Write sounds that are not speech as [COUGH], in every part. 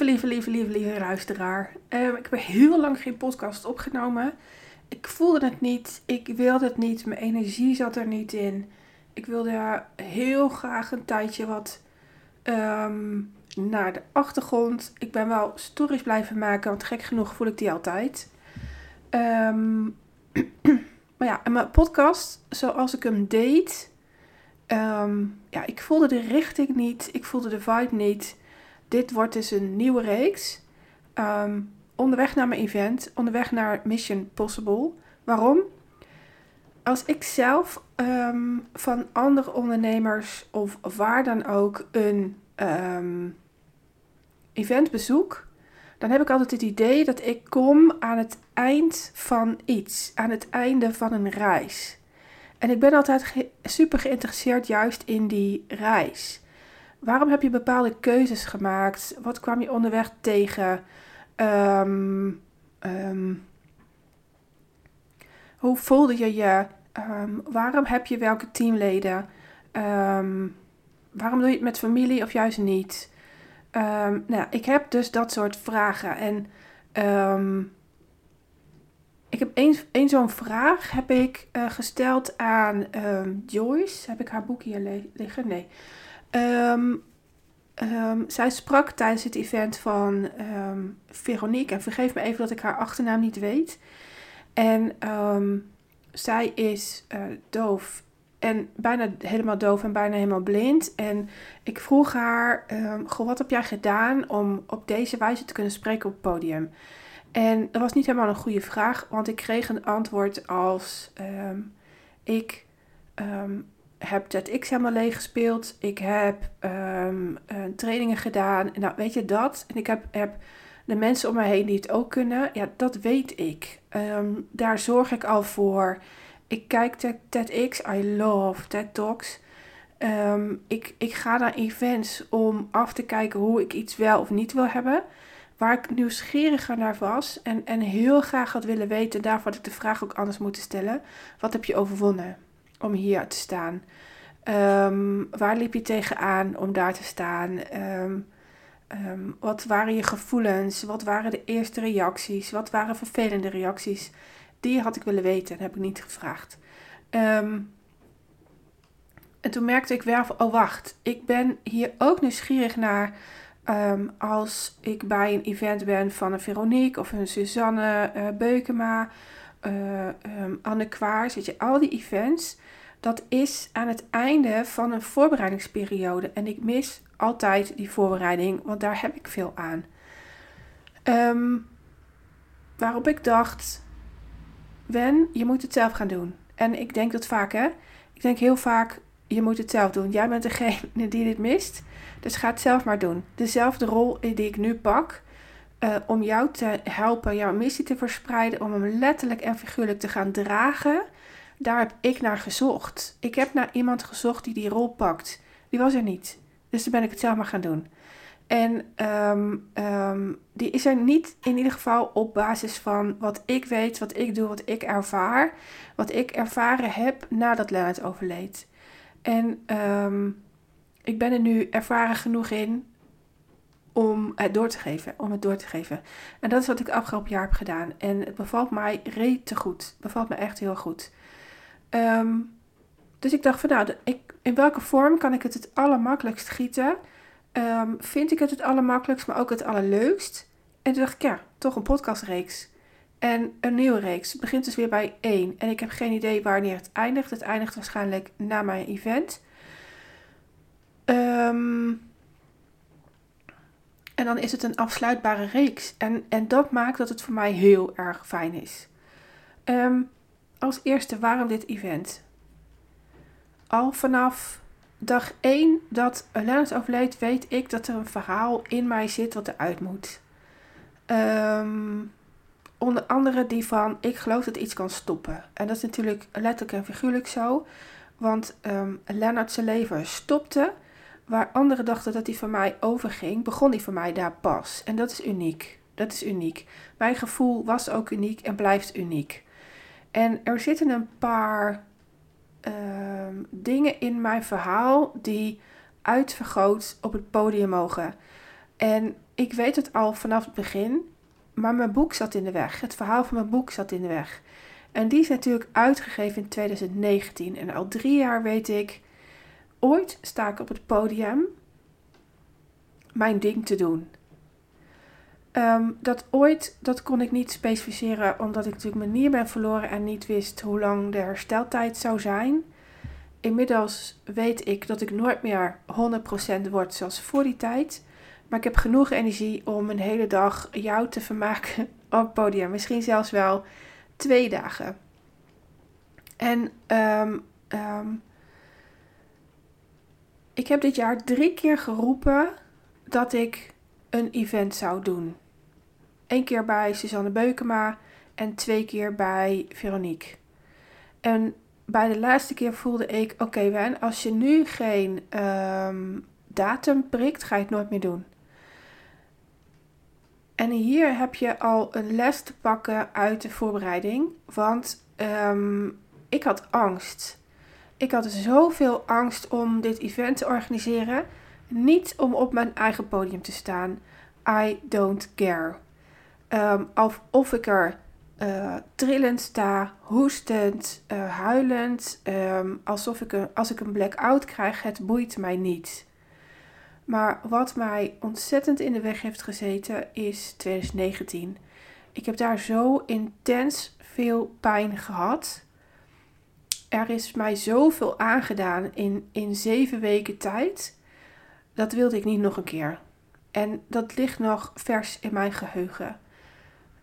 Lieve, lieve, lieve, lieve, lieve luisteraar. Ehm, ik heb heel lang geen podcast opgenomen. Ik voelde het niet. Ik wilde het niet. Mijn energie zat er niet in. Ik wilde heel graag een tijdje wat ehm, naar de achtergrond. Ik ben wel stories blijven maken, want gek genoeg voel ik die altijd. Ehm, [CLEARS THROAT] maar ja, mijn podcast, zoals ik hem deed, ja, ik voelde de richting niet. Ik voelde de vibe niet. Dit wordt dus een nieuwe reeks. Ehm, onderweg naar mijn event, onderweg naar Mission Possible. Waarom? Als ik zelf ehm, van andere ondernemers of waar dan ook een um, event bezoek, dan heb ik altijd het idee dat ik kom aan het eind van iets, aan het einde van een reis. En ik ben altijd super geïnteresseerd juist in die reis. Waarom heb je bepaalde keuzes gemaakt? Wat kwam je onderweg tegen? Ehm, ehm, hoe voelde je je? Ehm, waarom heb je welke teamleden? waarom doe je het met familie of juist niet? nou, ik heb dus dat soort vragen. En ik heb één, zo'n vraag heb ik uh, gesteld aan Joyce. Heb ik haar boek hier liggen? Nee. Um, zij sprak tijdens het event van um, Veronique. En vergeef me even dat ik haar achternaam niet weet. En zij is uh, doof. En bijna helemaal doof en bijna helemaal blind. En ik vroeg haar: Goh, wat heb jij gedaan om op deze wijze te kunnen spreken op het podium? En dat was niet helemaal een goede vraag, want ik kreeg een antwoord als: Ik heb TEDx helemaal leeg gespeeld. Ik heb um, trainingen gedaan. Nou, weet je dat? En ik heb, heb de mensen om me heen die het ook kunnen. Ja, dat weet ik. Ehm, daar zorg ik al voor. Ik kijk TEDx. I love TED Talks. Ehm, ik, ik ga naar events om af te kijken hoe ik iets wel of niet wil hebben. Waar ik nieuwsgieriger naar was en, en heel graag had willen weten. Daarvoor had ik de vraag ook anders moeten stellen. Wat heb je overwonnen? Om hier te staan? Um, waar liep je tegenaan om daar te staan? Ehm, ehm, wat waren je gevoelens? Wat waren de eerste reacties? Wat waren vervelende reacties? Die had ik willen weten en heb ik niet gevraagd. en toen merkte ik wel oh wacht, ik ben hier ook nieuwsgierig naar als ik bij een event ben van een Veronique of een Suzanne uh, Beukema, uh, Anne Kwaars, je, al die events dat is aan het einde van een voorbereidingsperiode. En ik mis altijd die voorbereiding, want daar heb ik veel aan. Um, waarop ik dacht, Wen, je moet het zelf gaan doen. En ik denk dat vaak, hè. Ik denk heel vaak, je moet het zelf doen. Jij bent degene die dit mist. Dus ga het zelf maar doen. Dezelfde rol die ik nu pak. Uh, om jou te helpen, jouw missie te verspreiden. Om hem letterlijk en figuurlijk te gaan dragen daar heb ik naar gezocht. Ik heb naar iemand gezocht die die rol pakt. Die was er niet. Dus toen ben ik het zelf maar gaan doen. En ehm, ehm, die is er niet in ieder geval op basis van wat ik weet, wat ik doe, wat ik ervaar. Wat ik ervaren heb nadat Lennart overleed. En ehm, ik ben er nu ervaren genoeg in om het door te geven. Om het door te geven. En dat is wat ik afgelopen jaar heb gedaan. En het bevalt mij reet te goed. Het bevalt me echt heel goed. Ehm, dus ik dacht van nou, ik, in welke vorm kan ik het het allermakkelijkst gieten? Um, vind ik het het allermakkelijkst, maar ook het allerleukst? En toen dacht ik, ja, toch een podcastreeks. En een nieuwe reeks. Het begint dus weer bij één. En ik heb geen idee wanneer het eindigt. Het eindigt waarschijnlijk na mijn event. Um, en dan is het een afsluitbare reeks. En, en dat maakt dat het voor mij heel erg fijn is. Um, als eerste, waarom dit event? Al vanaf dag 1 dat Lennart overleed, weet ik dat er een verhaal in mij zit wat eruit moet. Um, onder andere die van, ik geloof dat iets kan stoppen. En dat is natuurlijk letterlijk en figuurlijk zo. Want um, Lennart zijn leven stopte. Waar anderen dachten dat hij van mij overging, begon hij voor mij daar pas. En dat is uniek. Dat is uniek. Mijn gevoel was ook uniek en blijft uniek. En er zitten een paar ehm, dingen in mijn verhaal die uitvergroot op het podium mogen. En ik weet het al vanaf het begin, maar mijn boek zat in de weg. Het verhaal van mijn boek zat in de weg. En die is natuurlijk uitgegeven in 2019. En al drie jaar weet ik, ooit sta ik op het podium mijn ding te doen. Ehm, dat ooit, dat kon ik niet specificeren omdat ik natuurlijk mijn nier ben verloren en niet wist hoe lang de hersteltijd zou zijn. Inmiddels weet ik dat ik nooit meer 100% word zoals voor die tijd. Maar ik heb genoeg energie om een hele dag jou te vermaken [LAUGHS] op het podium. Misschien zelfs wel twee dagen. En um, ik heb dit jaar drie keer geroepen dat ik een event zou doen. Eén keer bij Suzanne Beukema en twee keer bij Veronique. En bij de laatste keer voelde ik: oké, okay, Wen, als je nu geen um, datum prikt, ga je het nooit meer doen. En hier heb je al een les te pakken uit de voorbereiding. Want um, ik had angst. Ik had zoveel angst om dit event te organiseren. Niet om op mijn eigen podium te staan. I don't care. Um, of, of ik er uh, trillend sta, hoestend, uh, huilend, um, alsof ik een, als ik een blackout krijg, het boeit mij niet. Maar wat mij ontzettend in de weg heeft gezeten is 2019. Ik heb daar zo intens veel pijn gehad. Er is mij zoveel aangedaan in, in zeven weken tijd. Dat wilde ik niet nog een keer. En dat ligt nog vers in mijn geheugen.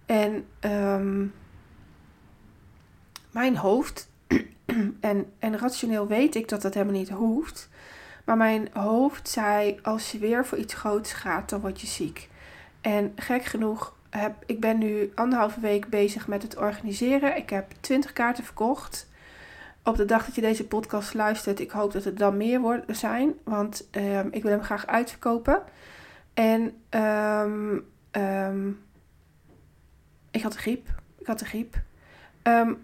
En um, mijn hoofd, [CLEARS THROAT] en, en rationeel weet ik dat dat helemaal niet hoeft. Maar mijn hoofd zei: als je weer voor iets groots gaat, dan word je ziek. En gek genoeg, heb, ik ben nu anderhalve week bezig met het organiseren. Ik heb 20 kaarten verkocht. Op de dag dat je deze podcast luistert, ik hoop dat het dan meer worden zijn. Want um, ik wil hem graag uitverkopen. En um, um, ik had de griep. Ik had de griep.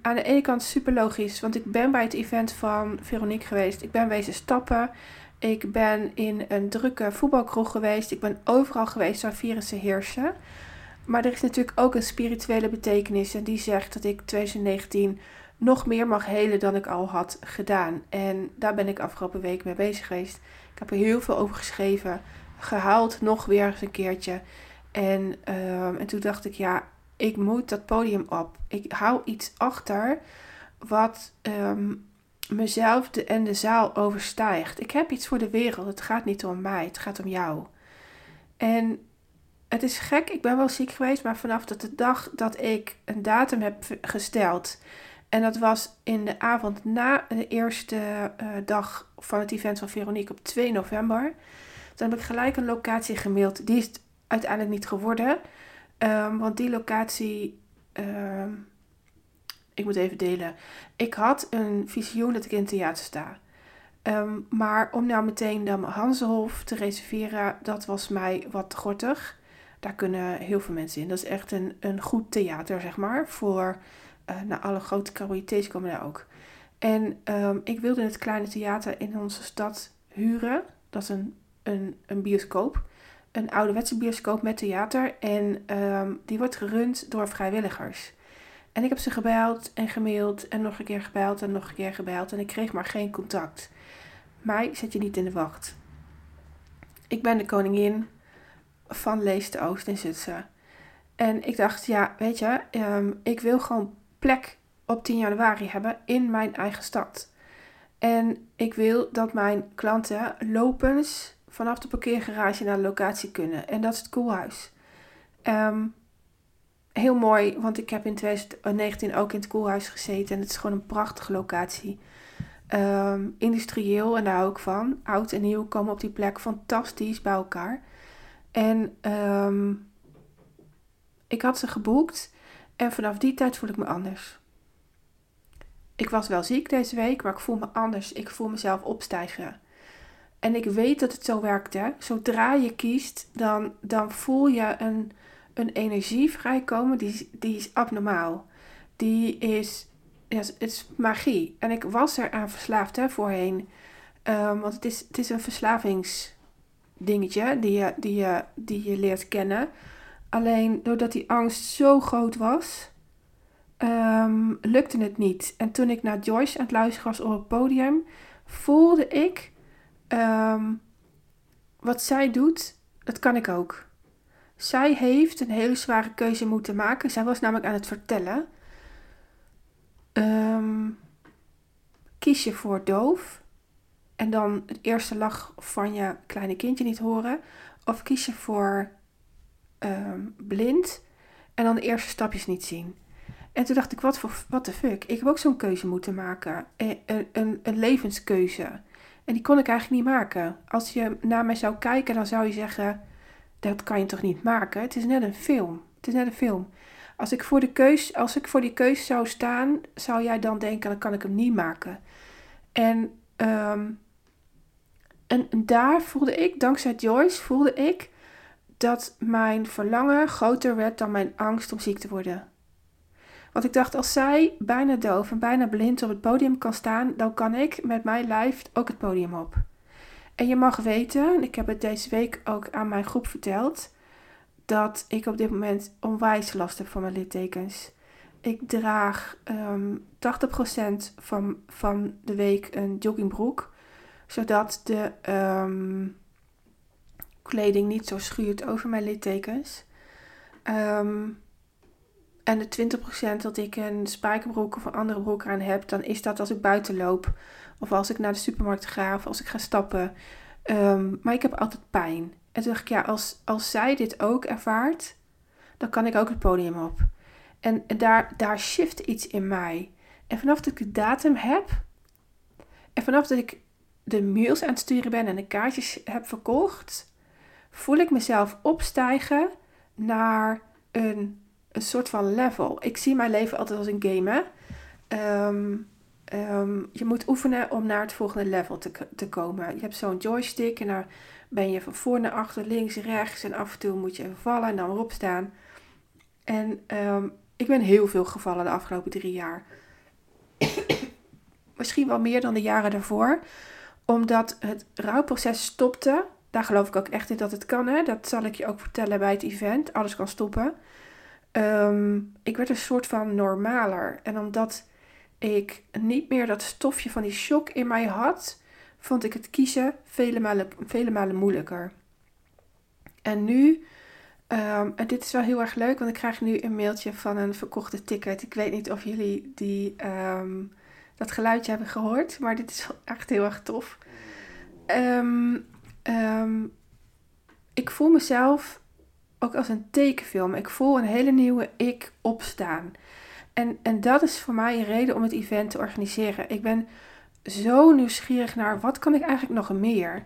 Aan de ene kant super logisch, want ik ben bij het event van Veronique geweest. Ik ben wezen stappen. Ik ben in een drukke voetbalkroeg geweest. Ik ben overal geweest waar virussen heersen. Maar er is natuurlijk ook een spirituele betekenis. En die zegt dat ik 2019 nog meer mag helen dan ik al had gedaan. En daar ben ik afgelopen week mee bezig geweest. Ik heb er heel veel over geschreven. Gehaald nog weer eens een keertje. En, um, en toen dacht ik, ja, ik moet dat podium op. Ik hou iets achter wat um, mezelf en de zaal overstijgt. Ik heb iets voor de wereld. Het gaat niet om mij, het gaat om jou. En het is gek, ik ben wel ziek geweest, maar vanaf de dag dat ik een datum heb gesteld. En dat was in de avond na de eerste uh, dag van het event van Veronique op 2 november. Toen heb ik gelijk een locatie gemaild. Die is uiteindelijk niet geworden. Um, want die locatie. Um, ik moet even delen. Ik had een visioen dat ik in het theater sta. Um, maar om nou meteen de Hansenhof te reserveren, dat was mij wat gortig. Daar kunnen heel veel mensen in. Dat is echt een, een goed theater, zeg maar. Voor uh, alle grote cabaretiers komen daar ook. En um, ik wilde het kleine theater in onze stad huren. Dat is een, een, een bioscoop. Een ouderwetse bioscoop met theater. En um, die wordt gerund door vrijwilligers. En ik heb ze gebeld en gemaild en nog een keer gebeld en nog een keer gebeld. En ik kreeg maar geen contact. Mij zet je niet in de wacht. Ik ben de koningin van Lees de Oost in Zutsen. En ik dacht, ja, weet je, um, ik wil gewoon plek op 10 januari hebben in mijn eigen stad. En ik wil dat mijn klanten lopens vanaf de parkeergarage naar de locatie kunnen. En dat is het koelhuis. Um, heel mooi, want ik heb in 2019 ook in het koelhuis gezeten. En het is gewoon een prachtige locatie. Um, industrieel, en daar ik van. Oud en nieuw komen op die plek fantastisch bij elkaar. En um, ik had ze geboekt. En vanaf die tijd voel ik me anders. Ik was wel ziek deze week, maar ik voel me anders. Ik voel mezelf opstijgen. En ik weet dat het zo werkt. Hè? Zodra je kiest, dan, dan voel je een, een energie vrijkomen. Die, die is abnormaal. Die is, ja, het is magie. En ik was er aan verslaafd hè, voorheen. Um, want het is, het is een verslavingsding. dingetje die je, die je, die je leert kennen. Alleen doordat die angst zo groot was, um, lukte het niet. En toen ik naar Joyce aan het luisteren was op het podium, voelde ik um, wat zij doet, dat kan ik ook. Zij heeft een hele zware keuze moeten maken. Zij was namelijk aan het vertellen. Um, kies je voor doof en dan het eerste lach van je kleine kindje niet horen? Of kies je voor um, blind en dan de eerste stapjes niet zien? En toen dacht ik, wat voor, what the fuck? Ik heb ook zo'n keuze moeten maken. Een, een, een levenskeuze. En die kon ik eigenlijk niet maken. Als je naar mij zou kijken, dan zou je zeggen: dat kan je toch niet maken? Het is net een film. Het is net een film. Als ik voor, de keus, als ik voor die keus zou staan, zou jij dan denken: dan kan ik hem niet maken. En, um, en daar voelde ik, dankzij Joyce, voelde ik dat mijn verlangen groter werd dan mijn angst om ziek te worden. Want ik dacht, als zij bijna doof en bijna blind op het podium kan staan, dan kan ik met mijn lijf ook het podium op. En je mag weten, ik heb het deze week ook aan mijn groep verteld, dat ik op dit moment onwijs last heb van mijn littekens. Ik draag um, ehm, 80% van, van de week een joggingbroek, zodat de um, kleding niet zo schuurt over mijn littekens. Um, en de 20% dat ik een spijkerbroek of een andere broek aan heb, dan is dat als ik buiten loop. Of als ik naar de supermarkt ga of als ik ga stappen. Um, maar ik heb altijd pijn. En toen dacht ik, ja, als, als zij dit ook ervaart, dan kan ik ook het podium op. En, en daar, daar shift iets in mij. En vanaf dat ik de datum heb, en vanaf dat ik de mails aan het sturen ben en de kaartjes heb verkocht, voel ik mezelf opstijgen naar een een soort van level. Ik zie mijn leven altijd als een game. Ehm, ehm, je moet oefenen om naar het volgende level te, te komen. Je hebt zo'n joystick en daar ben je van voor naar achter, links, rechts. En af en toe moet je even vallen en dan weer opstaan. En um, ik ben heel veel gevallen de afgelopen drie jaar. [COUGHS] Misschien wel meer dan de jaren daarvoor. Omdat het rouwproces stopte. Daar geloof ik ook echt in dat het kan. Hè? Dat zal ik je ook vertellen bij het event. Alles kan stoppen. Um, ik werd een soort van normaler. En omdat ik niet meer dat stofje van die shock in mij had, vond ik het kiezen vele malen, vele malen moeilijker. En nu, um, en dit is wel heel erg leuk, want ik krijg nu een mailtje van een verkochte ticket. Ik weet niet of jullie die, um, dat geluidje hebben gehoord, maar dit is echt heel erg tof. Ik voel mezelf ook als een tekenfilm. Ik voel een hele nieuwe ik opstaan. En, en dat is voor mij een reden om het event te organiseren. Ik ben zo nieuwsgierig naar wat kan ik eigenlijk nog meer.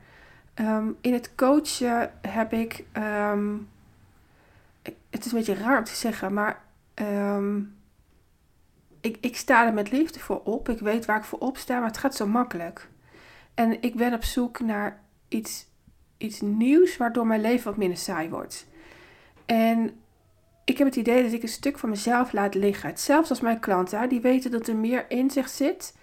Um, in het coachen heb ik. Um, het is een beetje raar om te zeggen, maar. Ik, ik sta er met liefde voor op. Ik weet waar ik voor opsta, maar het gaat zo makkelijk. En ik ben op zoek naar iets, iets nieuws waardoor mijn leven wat minder saai wordt. En ik heb het idee dat ik een stuk van mezelf laat liggen. Zelfs als mijn klanten, die weten dat er meer in zich zit,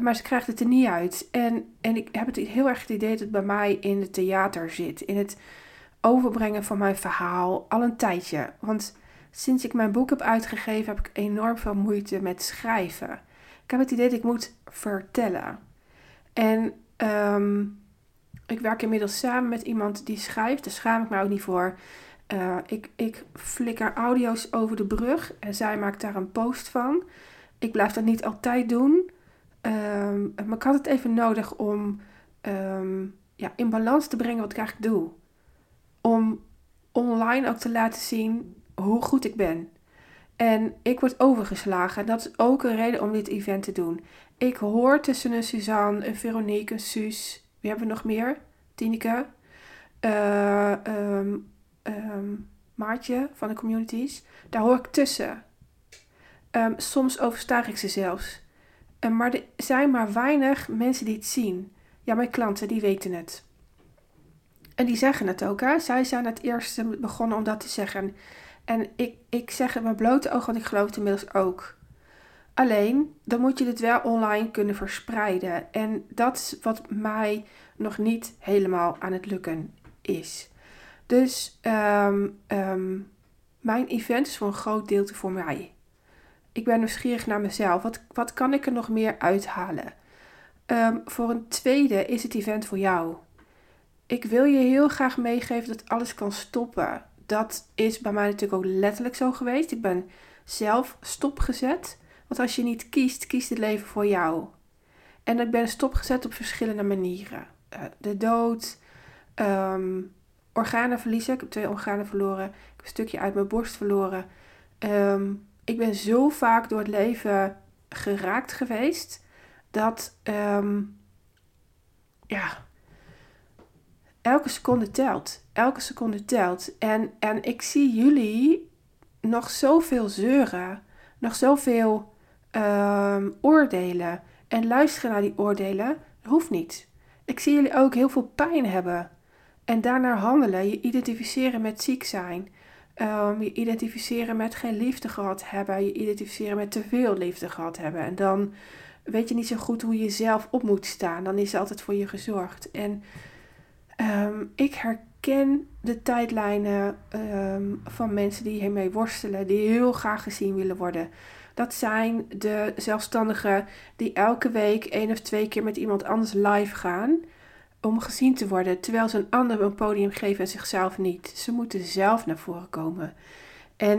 maar ze krijgen het er niet uit. En, en ik heb het heel erg het idee dat het bij mij in het theater zit. In het overbrengen van mijn verhaal al een tijdje. Want sinds ik mijn boek heb uitgegeven, heb ik enorm veel moeite met schrijven. Ik heb het idee dat ik moet vertellen. En um, ik werk inmiddels samen met iemand die schrijft. Daar schaam ik me ook niet voor. Uh, ik, ik flikker audio's over de brug en zij maakt daar een post van. Ik blijf dat niet altijd doen. Um, maar ik had het even nodig om um, ja, in balans te brengen wat ik eigenlijk doe. Om online ook te laten zien hoe goed ik ben. En ik word overgeslagen. Dat is ook een reden om dit event te doen. Ik hoor tussen een Suzanne, een Veronique, een Suus. Wie hebben we nog meer? Tineke. Uh, maatje van de communities, daar hoor ik tussen. Um, soms oversta ik ze zelfs. Maar er zijn maar weinig mensen die het zien. Ja, mijn klanten, die weten het. En die zeggen het ook. Zij zijn het eerste begonnen om dat te zeggen. En ik, ik zeg het met blote ogen, want ik geloof het inmiddels ook. Alleen, dan moet je het wel online kunnen verspreiden. En dat is wat mij nog niet helemaal aan het lukken is. Dus ehm, ehm, mijn event is voor een groot deel voor mij. Ik ben nieuwsgierig naar mezelf. Wat, wat kan ik er nog meer uithalen? Ehm, voor een tweede is het event voor jou. Ik wil je heel graag meegeven dat alles kan stoppen. Dat is bij mij natuurlijk ook letterlijk zo geweest. Ik ben zelf stopgezet. Want als je niet kiest, kiest het leven voor jou. En ik ben stopgezet op verschillende manieren. Uh, de dood, um, organen verliezen. Ik heb twee organen verloren. Ik heb een stukje uit mijn borst verloren. Um, ik ben zo vaak door het leven geraakt geweest dat um, ja, elke seconde telt. Elke seconde telt. En, en ik zie jullie nog zoveel zeuren, nog zoveel um, oordelen en luisteren naar die oordelen. Hoeft niet. Ik zie jullie ook heel veel pijn hebben. En daarnaar handelen, je identificeren met ziek zijn. Um, je identificeren met geen liefde gehad hebben. Je identificeren met te veel liefde gehad hebben. En dan weet je niet zo goed hoe je zelf op moet staan. Dan is er altijd voor je gezorgd. En um, ik herken de tijdlijnen van mensen die hiermee worstelen. Die heel graag gezien willen worden. Dat zijn de zelfstandigen die elke week één of twee keer met iemand anders live gaan om gezien te worden, terwijl ze een ander een podium geven en zichzelf niet. Ze moeten zelf naar voren komen. En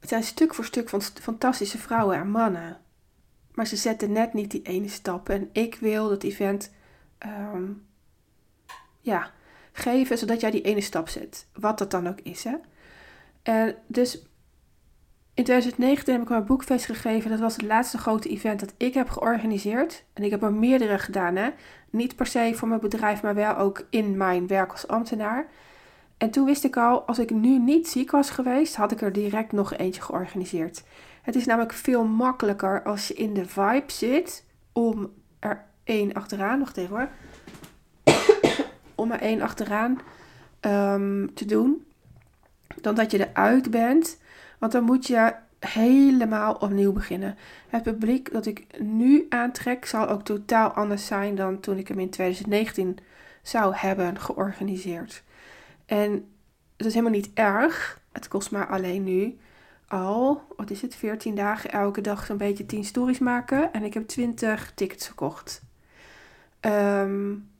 het zijn stuk voor stuk van fantastische vrouwen en mannen. Maar ze zetten net niet die ene stap. En ik wil dat event um, ja, geven, zodat jij die ene stap zet. Wat dat dan ook is. Hè? En dus in 2019 heb ik mijn boekfeest gegeven. Dat was het laatste grote event dat ik heb georganiseerd. En ik heb er meerdere gedaan. Hè? Niet per se voor mijn bedrijf, maar wel ook in mijn werk als ambtenaar. En toen wist ik al, als ik nu niet ziek was geweest, had ik er direct nog eentje georganiseerd. Het is namelijk veel makkelijker als je in de vibe zit om er één achteraan, nog even hoor. [COUGHS] om er één achteraan um, te doen. Dan dat je eruit bent want dan moet je helemaal opnieuw beginnen. Het publiek dat ik nu aantrek zal ook totaal anders zijn dan toen ik hem in 2019 zou hebben georganiseerd. En dat is helemaal niet erg. Het kost maar alleen nu al, wat is het, 14 dagen elke dag zo'n beetje 10 stories maken. En ik heb 20 tickets gekocht. Um,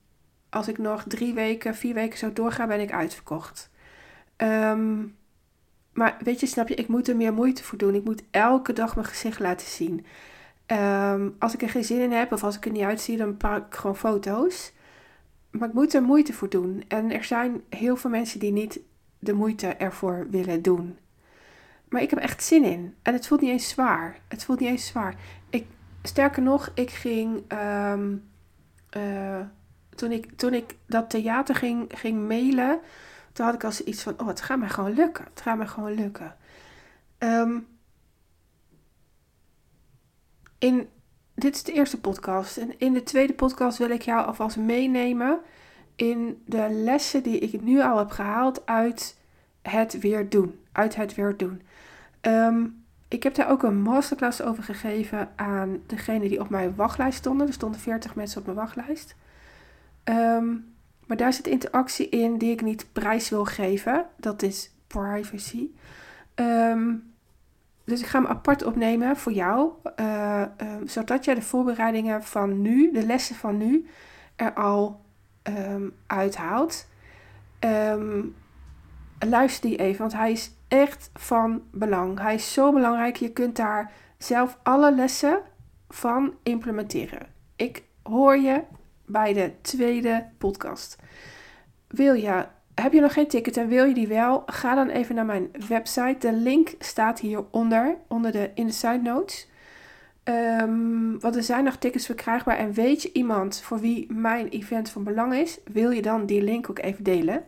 als ik nog drie weken, vier weken zo doorga, ben ik uitverkocht. Um, maar weet je, snap je, ik moet er meer moeite voor doen. Ik moet elke dag mijn gezicht laten zien. Um, als ik er geen zin in heb of als ik er niet uitzie, dan pak ik gewoon foto's. Maar ik moet er moeite voor doen. En er zijn heel veel mensen die niet de moeite ervoor willen doen. Maar ik heb echt zin in. En het voelt niet eens zwaar. Het voelt niet eens zwaar. Ik, sterker nog, ik ging. Um, uh, toen, ik, toen ik dat theater ging, ging mailen toen had ik als iets van, oh, het gaat mij gewoon lukken. Het gaat mij gewoon lukken. Um, in, dit is de eerste podcast. En in de tweede podcast wil ik jou alvast meenemen in de lessen die ik nu al heb gehaald uit het weer doen. Uit het weer doen. Um, ik heb daar ook een masterclass over gegeven aan degene die op mijn wachtlijst stonden. Er stonden 40 mensen op mijn wachtlijst. Um, maar daar zit interactie in die ik niet prijs wil geven. Dat is privacy. Ehm, dus ik ga hem apart opnemen voor jou. Uh, zodat jij de voorbereidingen van nu, de lessen van nu, er al um, uithaalt. luister die even, want hij is echt van belang. Hij is zo belangrijk. Je kunt daar zelf alle lessen van implementeren. Ik hoor je bij de tweede podcast. Wil je, heb je nog geen ticket en wil je die wel? Ga dan even naar mijn website. De link staat hieronder, onder de, in de side notes. Um, want er zijn nog tickets verkrijgbaar. En weet je iemand voor wie mijn event van belang is? Wil je dan die link ook even delen?